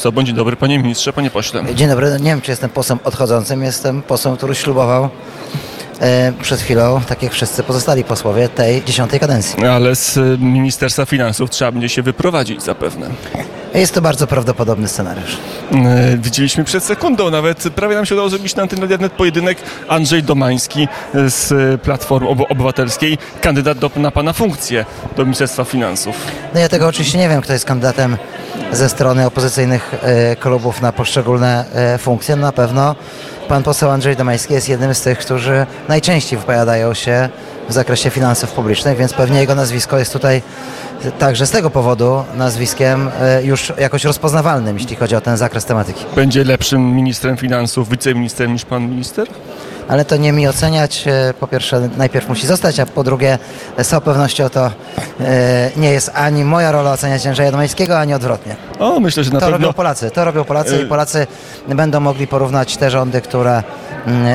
Sobon. Dzień dobry, panie ministrze, panie pośle. Dzień dobry, nie wiem czy jestem posłem odchodzącym, jestem posłem, który ślubował e, przed chwilą, tak jak wszyscy pozostali posłowie tej dziesiątej kadencji. Ale z Ministerstwa Finansów trzeba będzie się wyprowadzić zapewne. Jest to bardzo prawdopodobny scenariusz. Y, Widzieliśmy przed sekundą nawet, prawie nam się udało zrobić na antenie net pojedynek Andrzej Domański y, z Platformy Obywatelskiej, kandydat do, na pana funkcję do Ministerstwa Finansów. No ja tego oczywiście nie wiem, kto jest kandydatem ze strony opozycyjnych e, klubów na poszczególne e, funkcje. Na pewno pan poseł Andrzej Domański jest jednym z tych, którzy najczęściej wypowiadają się w zakresie finansów publicznych, więc pewnie jego nazwisko jest tutaj także z tego powodu nazwiskiem e, już jakoś rozpoznawalnym, jeśli chodzi o ten zakres tematyki. Będzie lepszym ministrem finansów, wiceministrem niż pan minister? Ale to nie mi oceniać. E, Po pierwsze, najpierw musi zostać, a po drugie, z całą pewnością to e, nie jest ani moja rola oceniać Andrzeja Domańskiego, ani odwrotnie. O, myślę, że na To pewno... robią Polacy, to robią Polacy i Polacy będą mogli porównać te rządy, które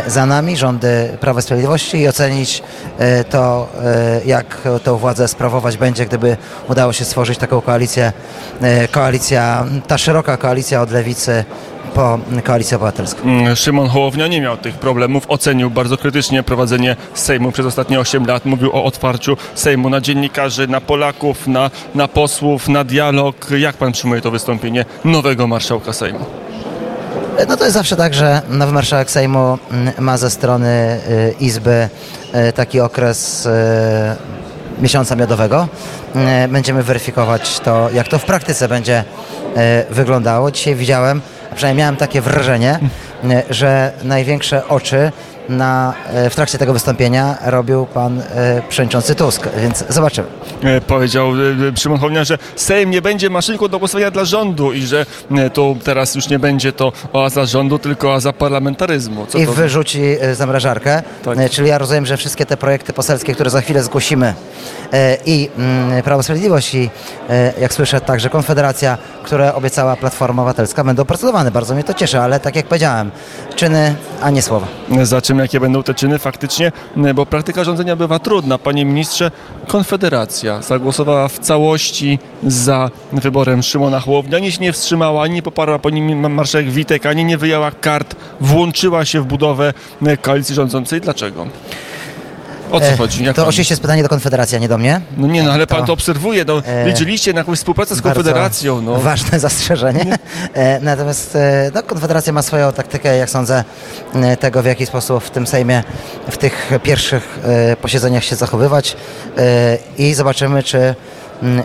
za nami, rządy Prawa i Sprawiedliwości i ocenić e, to, e, jak tą władzę sprawować będzie, gdyby udało się stworzyć taką koalicję, e, koalicja, ta szeroka koalicja od lewicy po koalicję obywatelską. Mm, Szymon Hołownia nie miał tych problemów, ocenił bardzo krytycznie prowadzenie Sejmu przez ostatnie 8 lat. Mówił o otwarciu Sejmu na dziennikarzy, na Polaków, na, na posłów, na dialog. Jak pan przyjmuje to wystąpienie nowego marszałka Sejmu? No to jest zawsze tak, że nowy marszałek Sejmu mm, ma ze strony y, Izby y, taki okres y, miesiąca miodowego. Będziemy weryfikować to, jak to w praktyce będzie wyglądało. Dzisiaj widziałem, przynajmniej miałem takie wrażenie, że największe oczy na, y, w trakcie tego wystąpienia robił pan y, przewodniczący Tusk, więc zobaczymy. E, Powiedział e, Szymon Hołownia, że Sejm nie będzie maszynką do głosowania dla rządu i że e, to teraz już nie będzie to oaza rządu, tylko oaza parlamentaryzmu. Co i to wyrzuci e, zamrażarkę. Tak. E, Czyli ja rozumiem, że wszystkie te projekty poselskie, które za chwilę zgłosimy e, i mm, Prawo i Sprawiedliwość i e, jak słyszę także Konfederacja, które obiecała Platforma Obywatelska będą procedowane. Bardzo mnie to cieszy, ale tak jak powiedziałem, czyny, a nie słowa. Za czym jakie będą te czyny faktycznie, e, bo praktyka rządzenia bywa trudna. Panie ministrze, Konfederacja zagłosowała w całości za wyborem Szymona Hołownia. Ani się nie wstrzymała, ani nie poparła po nim ma- marszałek Witek, ani nie wyjęła kart, włączyła się w budowę e, koalicji rządzącej. Dlaczego? O co E, chodzi? Jak To pan- oczywiście jest pytanie do Konfederacji, a nie do mnie. No nie, no ale pan To- to obserwuje, no, e, liczyliście na jakąś współpracę z Konfederacją, no. Ważne zastrzeżenie. E, Natomiast e, no, Konfederacja ma swoją taktykę, jak sądzę, e, tego w jaki sposób w tym Sejmie, w tych pierwszych e, posiedzeniach się zachowywać e, i zobaczymy, czy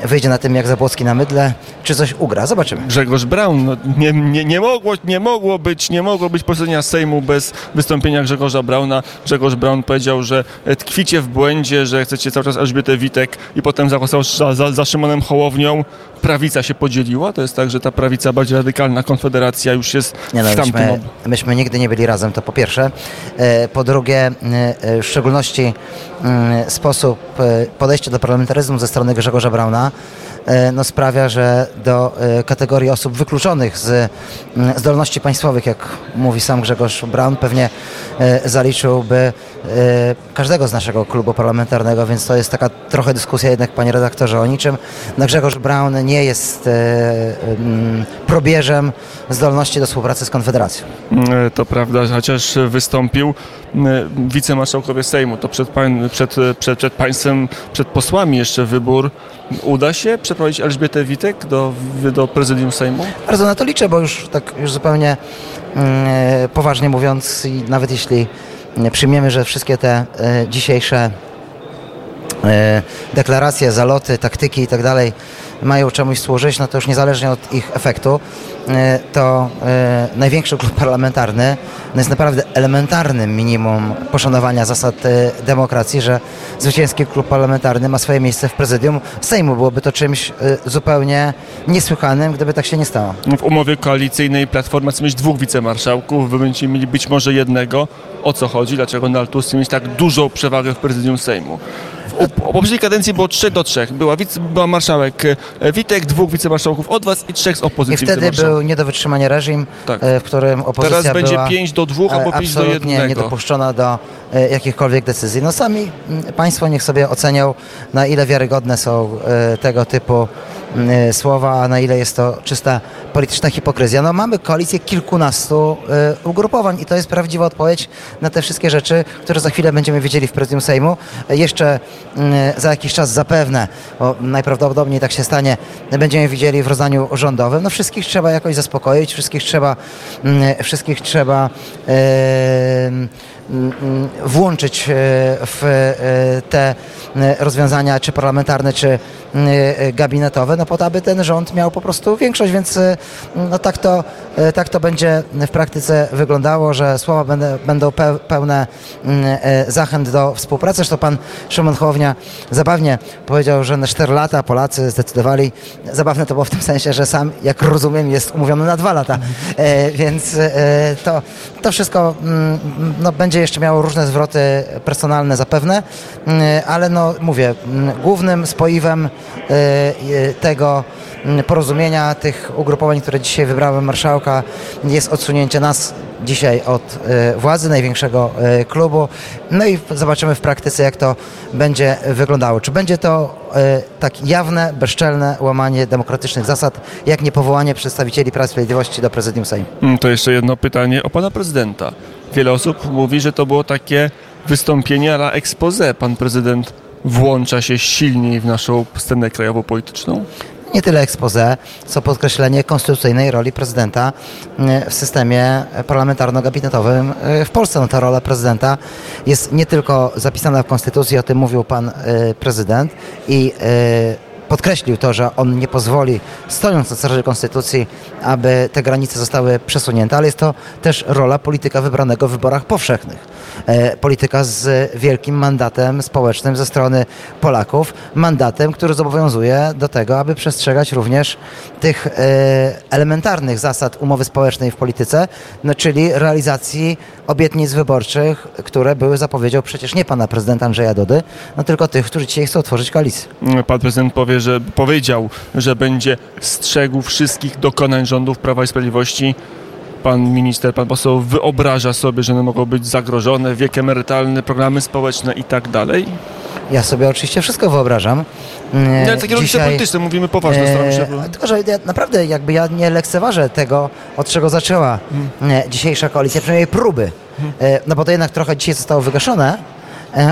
wyjdzie na tym jak Zabłocki na mydle, czy coś ugra. Zobaczymy. Grzegorz Braun, no, nie, nie, nie, mogło, nie mogło być, nie mogło być posiedzenia Sejmu bez wystąpienia Grzegorza Brauna. Grzegorz Braun powiedział, że e, tkwicie w błędzie, że chcecie cały czas Elżbietę Witek i potem zagłosował za, za, za Szymonem Hołownią. Prawica się podzieliła, to jest tak, że ta prawica bardziej radykalna, Konfederacja już jest Nie no, w tamtym... myśmy, myśmy nigdy nie byli razem, to po pierwsze. E, Po drugie, e, e, w szczególności mm, sposób podejścia do parlamentaryzmu ze strony Grzegorza Brauna no, sprawia, że do kategorii osób wykluczonych z mm, zdolności państwowych, jak mówi sam Grzegorz Braun, pewnie zaliczyłby e, każdego z naszego klubu parlamentarnego, więc to jest taka trochę dyskusja jednak, panie redaktorze, o niczym. No, Grzegorz Braun nie jest e, mm, probierzem zdolności do współpracy z Konfederacją. E, To prawda, chociaż wystąpił e, wicemarszałkowie Sejmu, to przed, pań, przed, przed, przed państwem, przed posłami jeszcze wybór. Uda się przeprowadzić Elżbietę Witek do, do prezydium Sejmu? Bardzo na to liczę, bo już tak już zupełnie e, poważnie mówiąc, nawet jeśli mm, przyjmiemy, że wszystkie te e, dzisiejsze e, deklaracje, zaloty, taktyki i tak dalej mają czemuś służyć, no to już niezależnie od ich efektu, e, to e, największy klub parlamentarny no jest naprawdę elementarnym minimum poszanowania zasad e, demokracji, że zwycięski klub parlamentarny ma swoje miejsce w prezydium Sejmu. Byłoby to czymś zupełnie niesłychanym, gdyby tak się nie stało. W umowie koalicyjnej Platforma chce mieć dwóch wicemarszałków, wy będziecie mieli być może jednego. O co chodzi? Dlaczego Tusk chce mieć tak dużą przewagę w prezydium Sejmu? W poprzedniej kadencji było 3 do 3. Była, wice, była marszałek e, Witek, dwóch wicemarszałków od was i trzech z I opozycji wtedy wicemarszałków. był nie do wytrzymania reżim, Tak. e, w którym opozycja Teraz będzie była 5 do 2 e, albo 5 do absolutnie 1. niedopuszczona do e, jakichkolwiek decyzji. No sami mm, Państwo niech sobie ocenią, na ile wiarygodne są tego typu słowa, a na ile jest to czysta polityczna hipokryzja. No mamy koalicję kilkunastu e, ugrupowań i to jest prawdziwa odpowiedź na te wszystkie rzeczy, które za chwilę będziemy wiedzieli w prezydium Sejmu. E, Jeszcze mm, za jakiś czas zapewne, bo najprawdopodobniej tak się stanie, będziemy widzieli w rozdaniu rządowym. No wszystkich trzeba jakoś zaspokoić, wszystkich trzeba, mm, wszystkich trzeba e, mm, włączyć e, w e, te e, rozwiązania, czy parlamentarne, czy e, gabinetowe, no po to, aby ten rząd miał po prostu większość, więc e, no tak to, e, tak to będzie w praktyce wyglądało, że słowa będą pe- pełne mm, e, zachęt do współpracy. Zresztą pan Szymon Hołownia zabawnie powiedział, że na 4 lata Polacy zdecydowali, zabawne to było w tym sensie, że sam, jak rozumiem, jest umówiony na 2 lata, e, więc e, to, to wszystko mm, no, będzie jeszcze miało różne zwroty personalne zapewne, mm, ale no mówię, głównym spoiwem e, e, tego mm, porozumienia tych ugrupowań, które dzisiaj wybrałem marszałka, jest odsunięcie nas dzisiaj od e, władzy, największego e, klubu. No i zobaczymy w praktyce, jak to będzie wyglądało. Czy będzie to e, tak jawne, bezczelne łamanie demokratycznych zasad, jak niepowołanie przedstawicieli Prawa Sprawiedliwości do prezydium Sejmu? Mm, To jeszcze jedno pytanie o pana prezydenta. Wiele osób mówi, że to było takie wystąpienie na expose. Pan prezydent włącza się silniej w naszą scenę krajową polityczną? Nie tyle expose, co podkreślenie konstytucyjnej roli prezydenta e, w systemie parlamentarno-gabinetowym e, w Polsce. No, ta rola prezydenta jest nie tylko zapisana w konstytucji, o tym mówił pan e, prezydent i e, podkreślił to, że on nie pozwoli, stojąc na straży konstytucji, aby te granice zostały przesunięte, ale jest to też rola polityka wybranego w wyborach powszechnych. E, Polityka z wielkim mandatem społecznym ze strony Polaków, mandatem, który zobowiązuje do tego, aby przestrzegać również tych e, elementarnych zasad umowy społecznej w polityce, no, czyli realizacji obietnic wyborczych, które były zapowiedzią przecież nie pana prezydenta Andrzeja Dudy, no tylko tych, którzy dzisiaj chcą tworzyć koalicję. Pan prezydent powie, że, powiedział, że będzie strzegł wszystkich dokonań rządów Prawa i Sprawiedliwości. Pan minister, pan poseł wyobraża sobie, że one mogą być zagrożone, wiek emerytalny, programy społeczne i tak dalej? Ja sobie oczywiście wszystko wyobrażam. E, Nie, takie rodzice polityczne, mówimy poważnie, staram się... E, Tylko, że ja, naprawdę jakby ja nie lekceważę tego, od czego zaczęła e, dzisiejsza koalicja, przynajmniej próby. E, No bo to jednak trochę dzisiaj zostało wygaszone, e,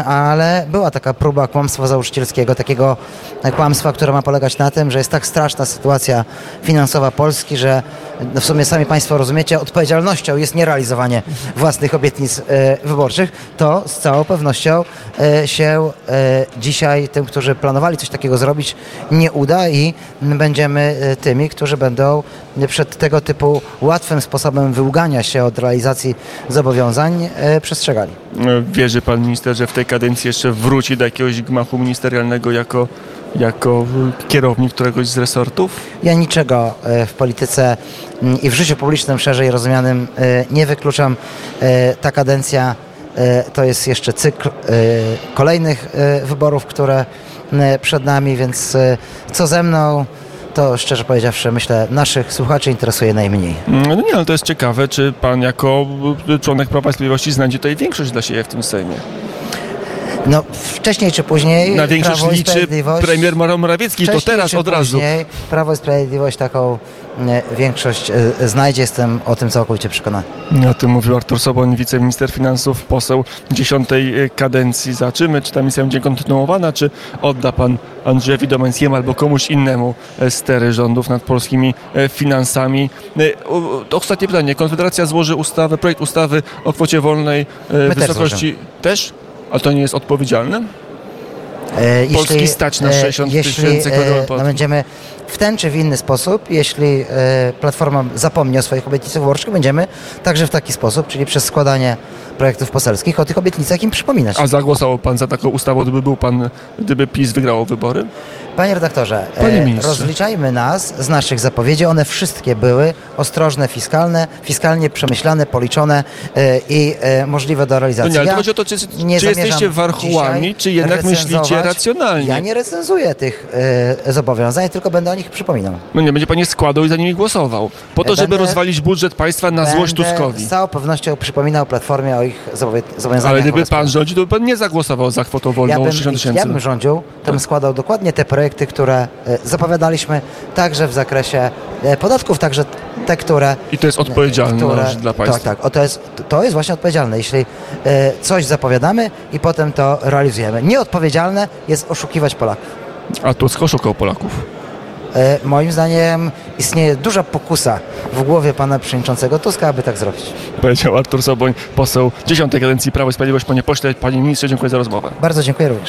ale była taka próba kłamstwa założycielskiego, takiego e, kłamstwa, które ma polegać na tym, że jest tak straszna sytuacja finansowa Polski, że no w sumie sami Państwo rozumiecie, odpowiedzialnością jest nierealizowanie własnych obietnic e, wyborczych, to z całą pewnością e, się e, dzisiaj tym, którzy planowali coś takiego zrobić, nie uda i będziemy e, tymi, którzy będą przed tego typu łatwym sposobem wyłgania się od realizacji zobowiązań e, przestrzegali. Wierzy pan minister, że w tej kadencji jeszcze wróci do jakiegoś gmachu ministerialnego jako, jako kierownik któregoś z resortów? Ja niczego e, w polityce mm, i w życiu publicznym szerzej rozumianym e, nie wykluczam. E, Ta kadencja e, to jest jeszcze cykl e, kolejnych e, wyborów, które przed nami, więc e, co ze mną, to szczerze powiedziawszy, myślę, naszych słuchaczy interesuje najmniej. Mm, No nie, ale to jest ciekawe, czy pan jako członek Prawa i Sprawiedliwości znajdzie tutaj większość dla siebie w tym Sejmie. No, wcześniej czy później Na większość Prawo liczy Sprawiedliwość- premier Morawiecki, to Wcześniej teraz czy od razu. później Prawo i Sprawiedliwość taką e, większość e, znajdzie, jestem o tym całkowicie przekonany. O tym mówił Artur Soboń, wiceminister finansów, poseł dziesiątej kadencji. Zobaczymy, czy ta misja będzie kontynuowana, czy odda pan Andrzejowi Domańskiemu albo komuś innemu e, stery rządów nad polskimi finansami. E, o- o- Ostatnie pytanie. Konfederacja złoży ustawę, projekt ustawy o kwocie wolnej My też wysokości... Też? A to nie jest odpowiedzialne? E, Polski stać na 60 jeśli, tysięcy e, kwadratów. no będziemy w ten czy w inny sposób, jeśli e, Platforma zapomni o swoich obietnicach wyborczych, będziemy także w taki sposób, czyli przez składanie projektów poselskich, o tych obietnicach im przypominać. A zagłosował pan za taką ustawą, gdyby był pan, gdyby PiS wygrało wybory? Panie redaktorze, Panie e, ministrze. rozliczajmy nas z naszych zapowiedzi. One wszystkie były ostrożne, fiskalne, fiskalnie przemyślane, policzone e, i możliwe do No realizacji. nie, ale Ja chodzi o to, czy, czy jesteście warchołami, czy jednak myślicie racjonalnie? Ja nie recenzuję tych zobowiązań, tylko będę o nich przypominał. No nie, będzie pan je składał i za nimi głosował. Po to, żeby Będę- rozwalić budżet państwa na złość Tuskowi. z całą pewnością przypominał Platformie o ich zobowiązaniach. Ale gdyby pan rządził, to by pan nie zagłosował za kwotą wolną ja bym, 60 ja tysięcy. bym rządził, to bym składał dokładnie te projekty, które e, zapowiadaliśmy, także w zakresie e, podatków, także te, które... I to jest odpowiedzialność które, dla państwa. Tak, tak. O, to, jest, to jest właśnie odpowiedzialne, jeśli e, coś zapowiadamy i potem to realizujemy. Nieodpowiedzialne jest oszukiwać Polaków. A Tusk oszukał Polaków. E, moim zdaniem istnieje duża pokusa w głowie pana przewodniczącego Tuska, aby tak zrobić. Powiedział Artur Soboń, poseł 10 kadencji Prawo i Sprawiedliwość. Panie pośle, panie ministrze, dziękuję za rozmowę. Bardzo dziękuję również.